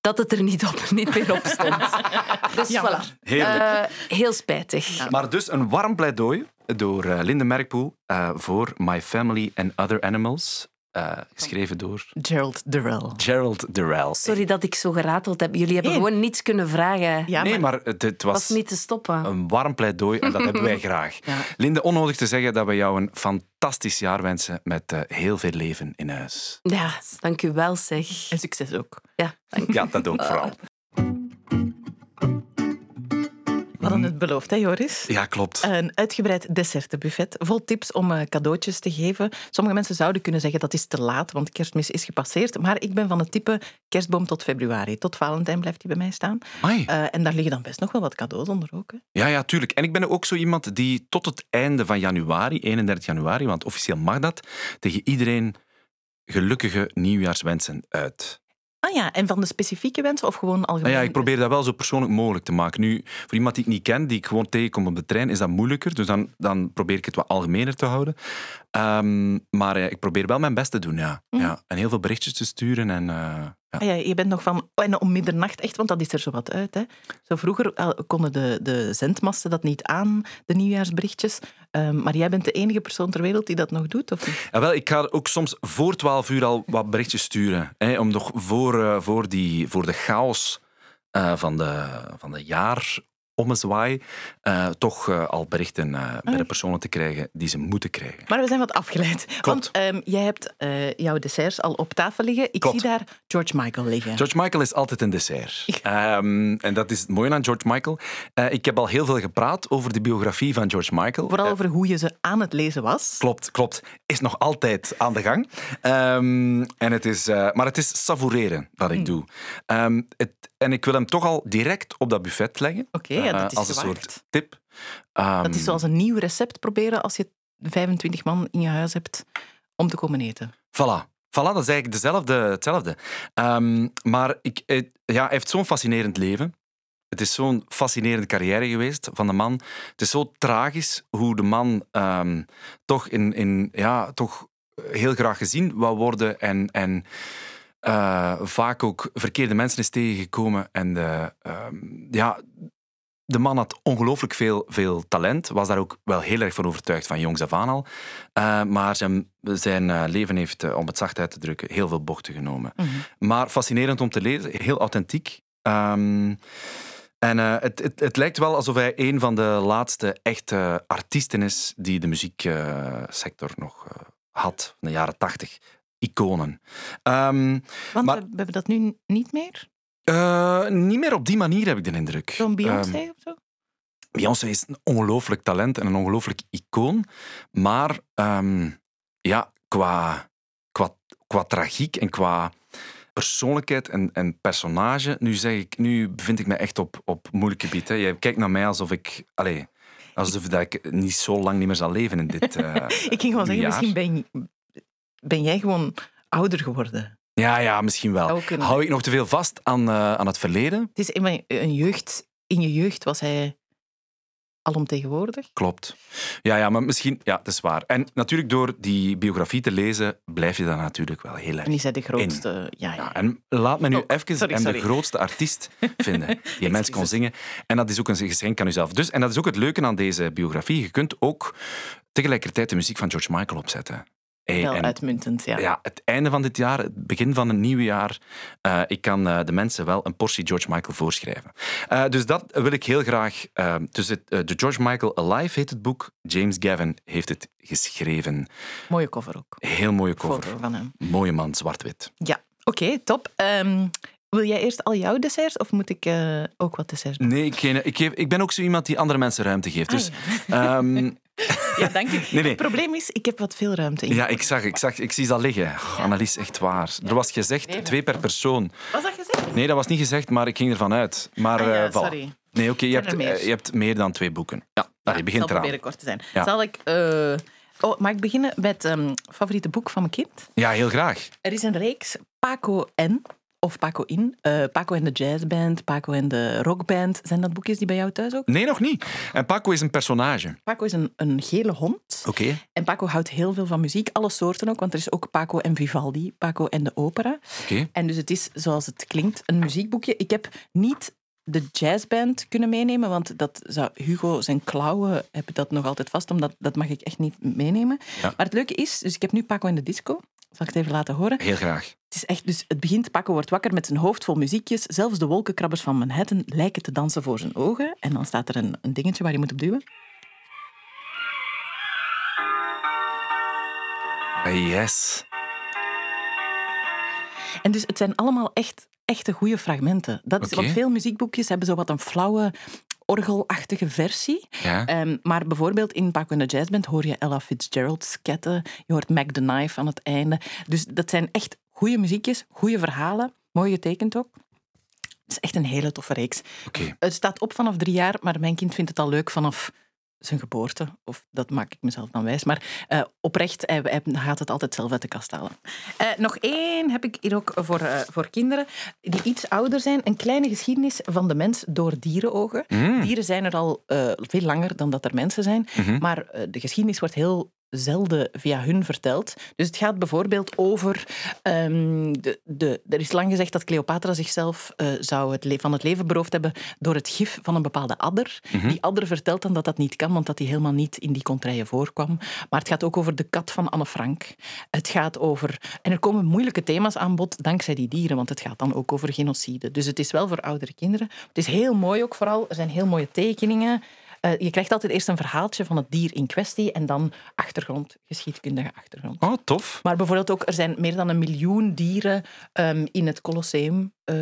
Speaker 10: dat het er niet, op, niet meer op stond. [LAUGHS] dus
Speaker 2: ja,
Speaker 10: voilà. Uh, heel spijtig.
Speaker 2: Ja. Maar dus een warm pleidooi door uh, Linde Merkpoel uh, voor My Family and Other Animals. Uh, geschreven door...
Speaker 1: Gerald Durrell.
Speaker 2: Gerald Durrell.
Speaker 10: Sorry dat ik zo gerateld heb. Jullie hebben gewoon niets kunnen vragen.
Speaker 2: Ja, nee, maar, het, het was,
Speaker 10: was, niet te stoppen.
Speaker 2: een warm pleidooi en dat hebben wij [LAUGHS] graag. Ja. Linde, onnodig te zeggen dat we jou een fantastisch jaar wensen met uh, heel veel leven in huis.
Speaker 10: Ja, dank u wel zeg.
Speaker 1: En succes ook.
Speaker 10: Ja, dank
Speaker 2: ja dat ook vooral. [LAUGHS]
Speaker 1: We hadden het beloofd, hè Joris?
Speaker 2: Ja, klopt.
Speaker 1: Een uitgebreid dessertenbuffet, vol tips om uh, cadeautjes te geven. Sommige mensen zouden kunnen zeggen dat is te laat, want kerstmis is gepasseerd. Maar ik ben van het type kerstboom tot februari. Tot Valentijn blijft die bij mij staan. Uh, en daar liggen dan best nog wel wat cadeaus onder ook. Hè?
Speaker 2: Ja, ja, tuurlijk. En ik ben ook zo iemand die tot het einde van januari, 31 januari, want officieel mag dat, tegen iedereen gelukkige nieuwjaarswensen uit.
Speaker 1: Ah ja, en van de specifieke wensen of gewoon algemeen?
Speaker 2: Ah ja, ik probeer dat wel zo persoonlijk mogelijk te maken. Nu, voor iemand die ik niet ken, die ik gewoon tegenkom op de trein, is dat moeilijker. Dus dan, dan probeer ik het wat algemener te houden. Um, maar uh, ik probeer wel mijn best te doen, ja. Mm. ja. En heel veel berichtjes te sturen en... Uh,
Speaker 1: ja. Ah ja, je bent nog van en om middernacht echt, want dat is er zo wat uit. Hè. Zo vroeger konden de, de zendmasten dat niet aan, de nieuwjaarsberichtjes. Um, maar jij bent de enige persoon ter wereld die dat nog doet, of niet?
Speaker 2: Ja, wel, ik ga ook soms voor twaalf uur al wat berichtjes sturen. Hè, om nog voor, uh, voor, die, voor de chaos uh, van, de, van de jaar ommezwaai, uh, toch uh, al berichten uh, bij de personen te krijgen die ze moeten krijgen.
Speaker 1: Maar we zijn wat afgeleid.
Speaker 2: Klopt.
Speaker 1: Want um, jij hebt jouw desserts al op tafel liggen. Ik
Speaker 2: Klopt.
Speaker 1: zie daar George Michael liggen.
Speaker 2: George Michael is altijd een dessert. [LAUGHS] um, en dat is het mooie aan George Michael. ik heb al heel veel gepraat over de biografie van George Michael.
Speaker 1: Vooral over hoe je ze aan het lezen was.
Speaker 2: Klopt, klopt. Is nog altijd aan de gang. Um, en het is, maar het is savoureren wat ik
Speaker 1: Hmm.
Speaker 2: doe. Het, en ik wil hem toch al direct op dat buffet leggen.
Speaker 1: Oké, okay, ja, dat is
Speaker 2: als een
Speaker 1: gewaagd.
Speaker 2: soort tip. Um,
Speaker 1: dat is zoals een nieuw recept proberen als je 25 man in je huis hebt om te komen eten.
Speaker 2: Voilà. Voilà, dat is eigenlijk dezelfde, hetzelfde. Um, maar ik, het, ja, hij heeft zo'n fascinerend leven. Het is zo'n fascinerende carrière geweest van de man. Het is zo tragisch hoe de man um, toch, in, in, ja, toch heel graag gezien wou worden en... en uh, vaak ook verkeerde mensen is tegengekomen. En de, um, ja, de man had ongelooflijk veel, veel talent, was daar ook wel heel erg van overtuigd van jongs af aan al. Uh, maar zijn, zijn uh, leven heeft, uh, om het zacht uit te drukken, heel veel bochten genomen.
Speaker 1: Mhm.
Speaker 2: Mm -hmm. Maar fascinerend om te lezen, heel authentiek. Um, en het, het, het, lijkt wel alsof hij een van de laatste echte artiesten is die de muzieksector nog had, in de jaren tachtig. Iconen. Um,
Speaker 1: Want maar, we hebben dat nu niet meer?
Speaker 2: Uh, niet meer op die manier, heb ik de indruk.
Speaker 1: Zo'n Beyoncé um, of zo?
Speaker 2: Beyoncé is een ongelooflijk talent en een ongelooflijk icoon. Maar um, ja, qua, qua, qua tragiek en qua persoonlijkheid en, en personage, nu, zeg ik, nu bevind ik me echt op, op moeilijk gebied. Hè. Je kijkt naar mij alsof ik... Allez, alsof dat ik niet zo lang niet meer zal leven in dit uh, [LAUGHS]
Speaker 1: Ik ging gewoon zeggen,
Speaker 2: jaar.
Speaker 1: misschien ben, ben jij gewoon ouder geworden.
Speaker 2: Ja, ja, misschien wel. Hou ik nog te veel vast aan, uh, aan het verleden?
Speaker 1: Het is een, een jeugd, in je jeugd was hij alomtegenwoordig.
Speaker 2: Klopt. Ja, ja, maar misschien... Ja, dat is waar. En natuurlijk door die biografie te lezen, blijf je dan natuurlijk wel heel erg
Speaker 1: En is hij de grootste...
Speaker 2: in.
Speaker 1: Ja, ja.
Speaker 2: ja, en laat me nu
Speaker 1: Oh,
Speaker 2: even
Speaker 1: sorry,
Speaker 2: hem
Speaker 1: sorry.
Speaker 2: de grootste artiest [LAUGHS] vinden die een mens kon zingen. En dat is ook een geschenk aan uzelf. Dus, en dat is ook het leuke aan deze biografie. Je kunt ook tegelijkertijd de muziek van George Michael opzetten. Hey,
Speaker 1: Wel
Speaker 2: en-
Speaker 1: uitmuntend, ja.
Speaker 2: Ja, het einde van dit jaar, het begin van een nieuw jaar. eh, ik kan eh, de mensen wel een portie George Michael voorschrijven. Eh, dus dat wil ik heel graag. dus het, de George Michael Alive heet het boek. James Gavin heeft het geschreven.
Speaker 1: Mooie cover ook.
Speaker 2: Heel mooie cover.
Speaker 1: Foto van hem.
Speaker 2: Mooie man, zwart-wit.
Speaker 1: Ja, oké, top. Ehm, wil jij eerst al jouw desserts of moet ik eh, ook wat desserts doen?
Speaker 2: Nee, ik, geen- ik, geef, ik ben ook zo iemand die andere mensen ruimte geeft.
Speaker 1: Ah,
Speaker 2: Dus, [LAUGHS] ehm,
Speaker 1: Ja, dank u. [LAUGHS]
Speaker 2: Nee, nee.
Speaker 1: Het probleem is, ik heb wat veel ruimte in.
Speaker 2: ja, ik zag, ik zag, ik zie dat liggen. Oh, Annelies, echt waar. Er was gezegd twee per persoon.
Speaker 1: Was dat gezegd?
Speaker 2: Nee, dat was niet gezegd, maar ik ging ervan uit. Maar,
Speaker 1: Ah ja,
Speaker 2: eh,
Speaker 1: sorry.
Speaker 2: Nee, oké, je, hebt,
Speaker 1: er meer?
Speaker 2: eh, je hebt meer dan twee boeken. Ja, Allee,
Speaker 1: Ik
Speaker 2: begint
Speaker 1: zal
Speaker 2: eraan.
Speaker 1: proberen kort te zijn.
Speaker 2: Ja.
Speaker 1: Zal ik... Oh, mag ik beginnen met het favoriete boek van mijn kind?
Speaker 2: Ja, heel graag.
Speaker 1: Er is een reeks, Paco en, of Paco in, eh, Paco en de jazzband, Paco en de rockband. Zijn dat boekjes die bij jou thuis ook?
Speaker 2: Nee, nog niet. En Paco is een personage.
Speaker 1: Paco is een, een gele hond.
Speaker 2: Oké.
Speaker 1: En Paco houdt heel veel van muziek, alle soorten ook, want er is ook Paco en Vivaldi, Paco en de opera.
Speaker 2: Oké.
Speaker 1: En dus het is, zoals het klinkt, een muziekboekje. Ik heb niet de jazzband kunnen meenemen, want dat zou Hugo zijn klauwen heb ik dat nog altijd vast, omdat dat mag ik echt niet meenemen.
Speaker 2: Ja.
Speaker 1: Maar het leuke is, dus ik heb nu Paco in de disco. Zal ik het even laten horen?
Speaker 2: Heel graag.
Speaker 1: Het is echt, dus het begint, Paco wordt wakker met zijn hoofd vol muziekjes. Zelfs de wolkenkrabbers van Manhattan lijken te dansen voor zijn ogen. En dan staat er een, een dingetje waar je moet op duwen.
Speaker 2: Yes.
Speaker 1: En dus het zijn allemaal echt, echte goede fragmenten. Dat is. Want veel muziekboekjes hebben zo wat een flauwe orgelachtige versie.
Speaker 2: Ja.
Speaker 1: Ehm, maar bijvoorbeeld in Paco en de Jazzband hoor je Ella Fitzgerald sketten. Je hoort Mac the Knife aan het einde. Dus dat zijn echt goede muziekjes, goede verhalen. Mooi getekend ook. Het is echt een hele toffe reeks. Het staat op vanaf drie jaar, maar mijn kind vindt het al leuk vanaf zijn geboorte. Of dat maak ik mezelf dan wijs. Maar eh, oprecht, hij, hij gaat het altijd zelf uit de kast halen. Eh, nog één heb ik hier ook voor, eh, voor kinderen die iets ouder zijn. Een kleine geschiedenis van de mens door dierenogen.
Speaker 2: Mm.
Speaker 1: Dieren zijn er al eh, veel langer dan dat er mensen zijn.
Speaker 2: Mhm.
Speaker 1: Maar de geschiedenis wordt heel zelden via hun verteld. Dus het gaat bijvoorbeeld over... ehm, de, de, er is lang gezegd dat Cleopatra zichzelf eh, zou het van het leven beroofd hebben door het gif van een bepaalde adder.
Speaker 2: Mhm.
Speaker 1: Die adder vertelt dan dat dat niet kan, want dat die helemaal niet in die contraien voorkwam. Maar het gaat ook over de kat van Anne Frank. Het gaat over... En er komen moeilijke thema's aan bod dankzij die dieren, want het gaat dan ook over genocide. Dus het is wel voor oudere kinderen. Het is heel mooi ook vooral. Er zijn heel mooie tekeningen. Eh, je krijgt altijd eerst een verhaaltje van het dier in kwestie en dan achtergrond, geschiedkundige achtergrond.
Speaker 2: Oh, tof.
Speaker 1: Maar bijvoorbeeld ook, er zijn meer dan een miljoen dieren ehm, in het Colosseum eh,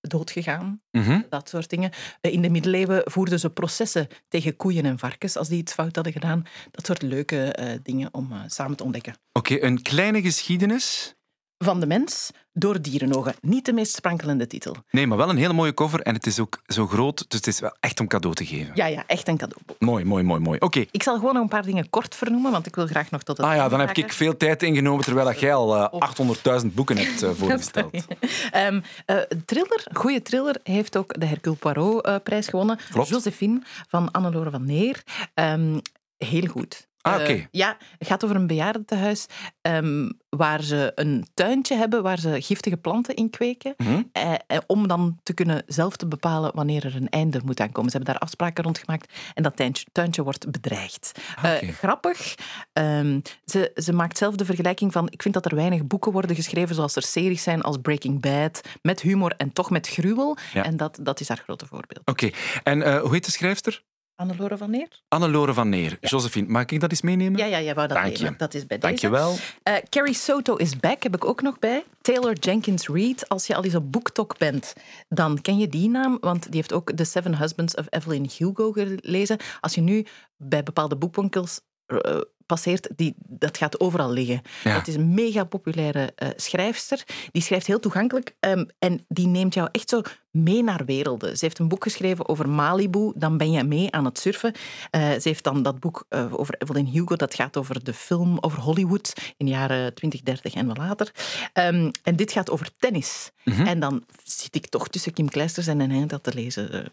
Speaker 1: doodgegaan.
Speaker 2: Mhm.
Speaker 1: Dat soort dingen. Eh, In de middeleeuwen voerden ze processen tegen koeien en varkens als die iets fout hadden gedaan. Dat soort leuke dingen om samen te ontdekken.
Speaker 2: Oké, een kleine geschiedenis.
Speaker 1: Van de mens door dierenogen. Niet de meest sprankelende titel.
Speaker 2: Nee, maar wel een hele mooie cover en het is ook zo groot, dus het is wel echt om cadeau te geven.
Speaker 1: Ja, ja, echt een cadeauboek.
Speaker 2: Mooi, mooi, mooi, mooi. Oké.
Speaker 1: Ik zal gewoon nog een paar dingen kort vernoemen, want ik wil graag nog tot het
Speaker 2: Ah ja, dan heb ik veel tijd ingenomen terwijl dat jij al eh, 800.000 boeken hebt eh, [LAUGHS] voorgesteld.
Speaker 1: Eh, een thriller, goede thriller, heeft ook de Hercule Poirot-prijs gewonnen.
Speaker 2: Klopt.
Speaker 1: Josephine van Annelore van Neer. Ehm, heel goed.
Speaker 2: Ah,
Speaker 1: Eh,
Speaker 2: oké.
Speaker 1: ja, het gaat over een bejaardentehuis ehm, waar ze een tuintje hebben waar ze giftige planten in kweken.
Speaker 2: Mhm.
Speaker 1: eh, eh, om dan te kunnen zelf te bepalen wanneer er een einde moet aankomen. Ze hebben daar afspraken rond gemaakt en dat tuintje, tuintje wordt bedreigd.
Speaker 2: Ah,
Speaker 1: grappig. Ehm, ze, ze maakt zelf de vergelijking van... Ik vind dat er weinig boeken worden geschreven zoals er series zijn als Breaking Bad, met humor en toch met gruwel.
Speaker 2: Ja.
Speaker 1: En dat, dat is haar grote voorbeeld.
Speaker 2: Oké, en hoe heet de schrijfster?
Speaker 1: Annelore van Neer?
Speaker 2: Annelore van Neer. Josephine, mag ik dat eens meenemen?
Speaker 1: Ja, ja, jij wou dat
Speaker 2: Dank je.
Speaker 1: Dat is bij
Speaker 2: Dank
Speaker 1: deze.
Speaker 2: je wel.
Speaker 1: Eh, Carrie Soto is back, heb ik ook nog bij. Taylor Jenkins Reid. Als je al eens op BookTok bent, dan ken je die naam, want die heeft ook The Seven Husbands of Evelyn Hugo gelezen. Als je nu bij bepaalde boekwinkels eh, passeert, die, dat gaat overal liggen.
Speaker 2: Ja.
Speaker 1: Het is een mega populaire eh, schrijfster. Die schrijft heel toegankelijk ehm, en die neemt jou echt zo mee naar werelden. Ze heeft een boek geschreven over Malibu, dan ben je mee aan het surfen. Eh, ze heeft dan dat boek eh, over Evelyn Hugo, dat gaat over de film over Hollywood in de jaren 20, 30 en wat later. Ehm, en dit gaat over tennis.
Speaker 2: Mhm.
Speaker 1: En dan zit ik toch tussen Kim Kleisters en een dat te lezen,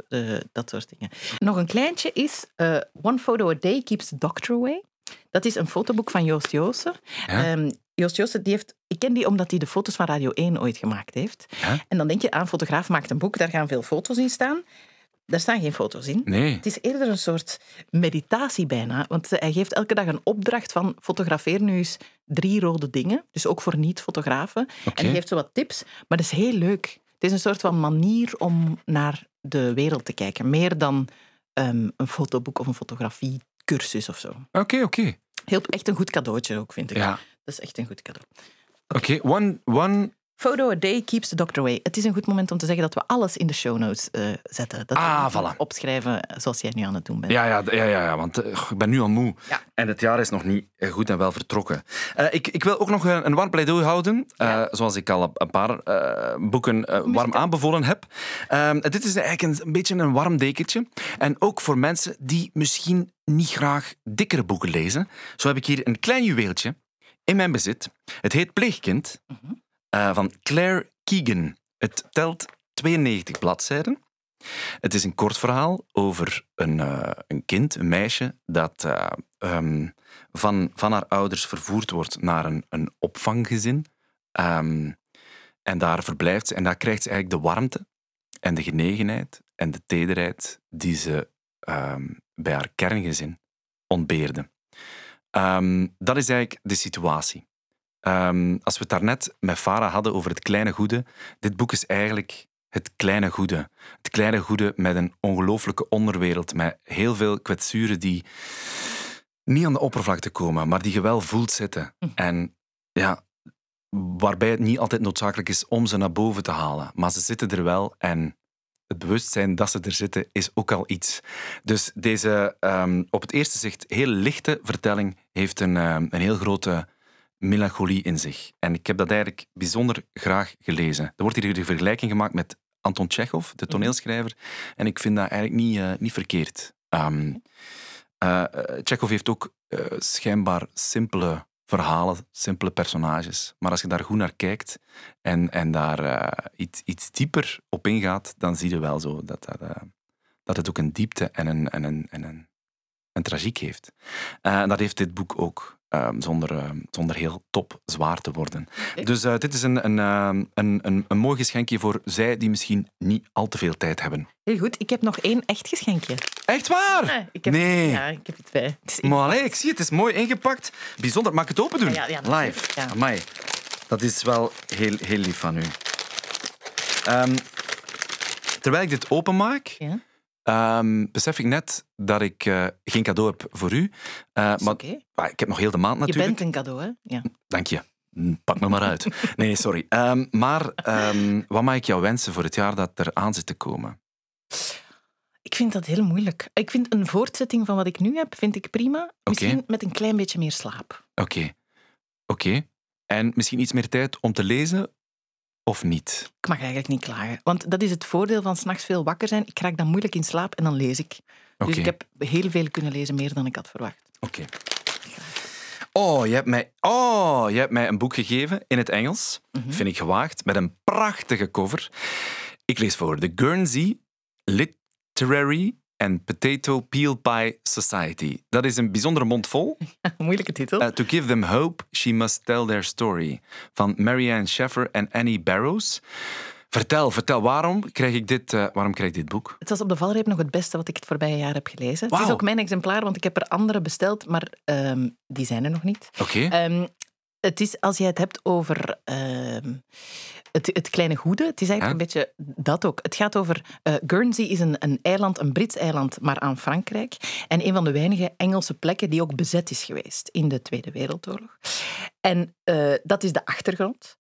Speaker 1: dat soort dingen. Nog een kleintje is One Photo a Day Keeps the Doctor Away. Dat is een fotoboek van Joost Joosten.
Speaker 2: Ja.
Speaker 1: Ehm, Joost Joosten, die heeft, ik ken die omdat hij de foto's van Radio 1 ooit gemaakt heeft.
Speaker 2: Ja.
Speaker 1: En dan denk je aan, fotograaf maakt een boek, daar gaan veel foto's in staan. daar staan geen foto's in.
Speaker 2: Nee.
Speaker 1: Het is eerder een soort meditatie bijna. Want hij geeft elke dag een opdracht van fotografeer nu eens drie rode dingen. Dus ook voor niet-fotografen. En hij geeft zo wat tips. Maar dat is heel leuk. Het is een soort van manier om naar de wereld te kijken. Meer dan ehm, een fotoboek of een fotografiecursus of zo.
Speaker 2: Oké, oké.
Speaker 1: Heel, echt een goed cadeautje ook, vind ik.
Speaker 2: Ja.
Speaker 1: Dat is echt een goed cadeau.
Speaker 2: Oké, one, one...
Speaker 1: Photo a day keeps the doctor away. Het is een goed moment om te zeggen dat we alles in de show notes eh, zetten. Dat
Speaker 2: Ah, voilà.
Speaker 1: opschrijven zoals jij nu aan het doen bent.
Speaker 2: Ja, ja, ja, ja, ja want eh, ik ben nu al moe.
Speaker 1: Ja.
Speaker 2: En het jaar is nog niet eh, goed en wel vertrokken. Ik, ik wil ook nog een, een warm pleidooi houden, zoals ik al een paar boeken warm aanbevolen heb. Ehm, dit is eigenlijk een, een beetje een warm dekentje. En ook voor mensen die misschien niet graag dikkere boeken lezen. Zo heb ik hier een klein juweeltje in mijn bezit. Het heet Pleegkind eh, van Claire Keegan. Het telt 92 bladzijden. Het is een kort verhaal over een, eh, een kind, een meisje, dat eh, ehm, van, van haar ouders vervoerd wordt naar een, een opvanggezin. Ehm, en daar verblijft ze en daar krijgt ze eigenlijk de warmte en de genegenheid en de tederheid die ze ehm, bij haar kerngezin ontbeerde. Dat is eigenlijk de situatie. Ehm, als we het daarnet met Farah hadden over het kleine goede, dit boek is eigenlijk het kleine goede. Het kleine goede met een ongelooflijke onderwereld, met heel veel kwetsuren die niet aan de oppervlakte komen, maar die je wel voelt zitten. En ja, waarbij het niet altijd noodzakelijk is om ze naar boven te halen. Maar ze zitten er wel en het bewustzijn dat ze er zitten is ook al iets. Dus deze ehm, op het eerste zicht heel lichte vertelling heeft een, ehm, een heel grote melancholie in zich. En ik heb dat eigenlijk bijzonder graag gelezen. Er wordt hier de vergelijking gemaakt met Anton Tchekhov, de toneelschrijver. En ik vind dat eigenlijk niet, eh, niet verkeerd. Tchekhov heeft ook schijnbaar simpele verhalen, simpele personages. Maar als je daar goed naar kijkt en, en daar iets, iets dieper op ingaat, dan zie je wel zo dat, dat, dat het ook een diepte en een, en een, en een, een tragiek heeft. Eh, en dat heeft dit boek ook, eh, zonder, eh, zonder heel top zwaar te worden. Dus eh, dit is een, een, eh, een, een, een mooi geschenkje voor zij die misschien niet al te veel tijd hebben.
Speaker 1: Heel goed, ik heb nog één echt geschenkje.
Speaker 2: Echt waar?
Speaker 1: Ja, ik heb,
Speaker 2: Nee.
Speaker 1: Ja, ik heb het bij. Het is
Speaker 2: Maar allee, ik zie het, het is mooi ingepakt. Bijzonder. Mag ik het open doen?
Speaker 1: Ja, ja.
Speaker 2: Live.
Speaker 1: Ja.
Speaker 2: Amai. Dat is wel heel, heel lief van u. Ehm, terwijl ik dit openmaak,
Speaker 1: Ja.
Speaker 2: Ehm, besef ik net dat ik eh, geen cadeau heb voor u. Eh,
Speaker 1: is
Speaker 2: maar ik heb nog heel de maand
Speaker 1: Je
Speaker 2: natuurlijk.
Speaker 1: bent een cadeau, hè? Ja.
Speaker 2: Dank je. Mm, Pak me maar uit. Nee, nee, sorry. Ehm, maar ehm, wat mag ik jou wensen voor het jaar dat er aan zit te komen?
Speaker 1: Ik vind dat heel moeilijk. Ik vind een voortzetting van wat ik nu heb, vind ik prima. Misschien met een klein beetje meer slaap.
Speaker 2: Oké. Oké. En misschien iets meer tijd om te lezen of niet?
Speaker 1: Ik mag eigenlijk niet klagen. Want dat is het voordeel van s'nachts veel wakker zijn. Ik raak dan moeilijk in slaap en dan lees ik. Dus ik heb heel veel kunnen lezen, meer dan ik had verwacht.
Speaker 2: Oké. Oh, je hebt, mij, oh, je hebt mij een boek gegeven in het Engels. Vind ik gewaagd. Met een prachtige cover. Ik lees voor. The Guernsey Literary and Potato Peel Pie Society. Dat is een bijzondere mond vol. [LAUGHS]
Speaker 1: Moeilijke titel.
Speaker 2: Uh, to give them hope, she must tell their story. Van Marianne Sheffer en Annie Barrows. Vertel, vertel, waarom krijg ik dit, eh, waarom krijg ik dit boek?
Speaker 1: Het was op de valreep nog het beste wat ik het voorbije jaar heb gelezen. Het is ook mijn exemplaar, want ik heb er andere besteld, maar ehm, die zijn er nog niet.
Speaker 2: Oké.
Speaker 1: Ehm, het is, als je het hebt over ehm, het, het kleine goede, het is eigenlijk een beetje dat ook. Het gaat over... eh, Guernsey is een, een eiland, een Brits eiland, maar aan Frankrijk. En een van de weinige Engelse plekken die ook bezet is geweest in de Tweede Wereldoorlog. En eh, dat is de achtergrond.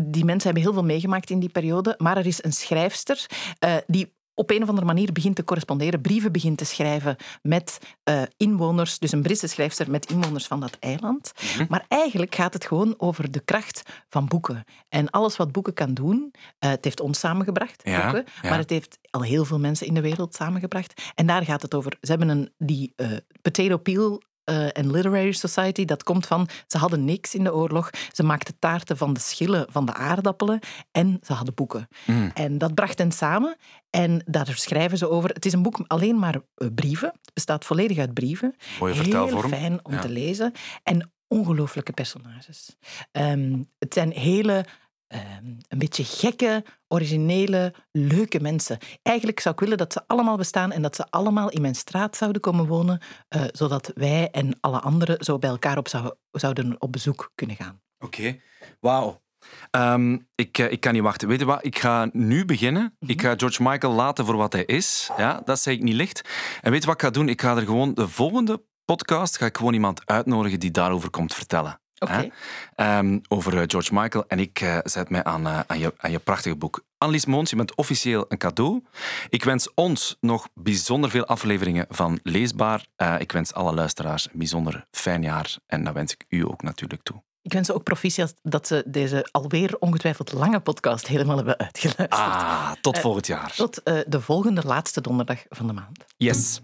Speaker 1: Die mensen hebben heel veel meegemaakt in die periode, maar er is een schrijfster eh, die op een of andere manier begint te corresponderen, brieven begint te schrijven met eh, inwoners, dus een Britse schrijfster met inwoners van dat eiland. Maar eigenlijk gaat het gewoon over de kracht van boeken. En alles wat boeken kan doen, eh, het heeft ons samengebracht,
Speaker 2: Ja,
Speaker 1: boeken,
Speaker 2: ja.
Speaker 1: maar het heeft al heel veel mensen in de wereld samengebracht. En daar gaat het over. Ze hebben een, die eh, potato peel en Literary Society, dat komt van, ze hadden niks in de oorlog. Ze maakten taarten van de schillen van de aardappelen en ze hadden boeken.
Speaker 2: Mm.
Speaker 1: En dat bracht hen samen en daar schrijven ze over. Het is een boek alleen maar eh, brieven. Het bestaat volledig uit brieven.
Speaker 2: Mooie
Speaker 1: Heel fijn om
Speaker 2: Ja.
Speaker 1: te lezen. En ongelooflijke personages. Ehm, het zijn hele ehm, een beetje gekke, originele, leuke mensen. Eigenlijk zou ik willen dat ze allemaal bestaan en dat ze allemaal in mijn straat zouden komen wonen, eh, zodat wij en alle anderen zo bij elkaar op zou- zouden op bezoek kunnen gaan.
Speaker 2: Oké, wauw. Ehm, ik, eh, ik kan niet wachten. Weet je wat? Ik ga nu beginnen. Ik ga George Michael laten voor wat hij is. Ja, dat zeg ik niet licht. En weet je wat ik ga doen? Ik ga er gewoon de volgende podcast ga ik gewoon iemand uitnodigen die daarover komt vertellen. Ehm, over eh, George Michael. En ik eh, zet mij aan, eh, aan, je, aan je prachtige boek. Annelies Moons, je bent officieel een cadeau. Ik wens ons nog bijzonder veel afleveringen van Leesbaar. Ik wens alle luisteraars een bijzonder fijn jaar. En dat wens ik u ook natuurlijk toe.
Speaker 1: Ik wens ze ook proficiat dat ze deze alweer ongetwijfeld lange podcast helemaal hebben uitgeluisterd.
Speaker 2: Ah, tot volgend jaar.
Speaker 1: Tot de volgende laatste donderdag van de maand.
Speaker 2: Yes.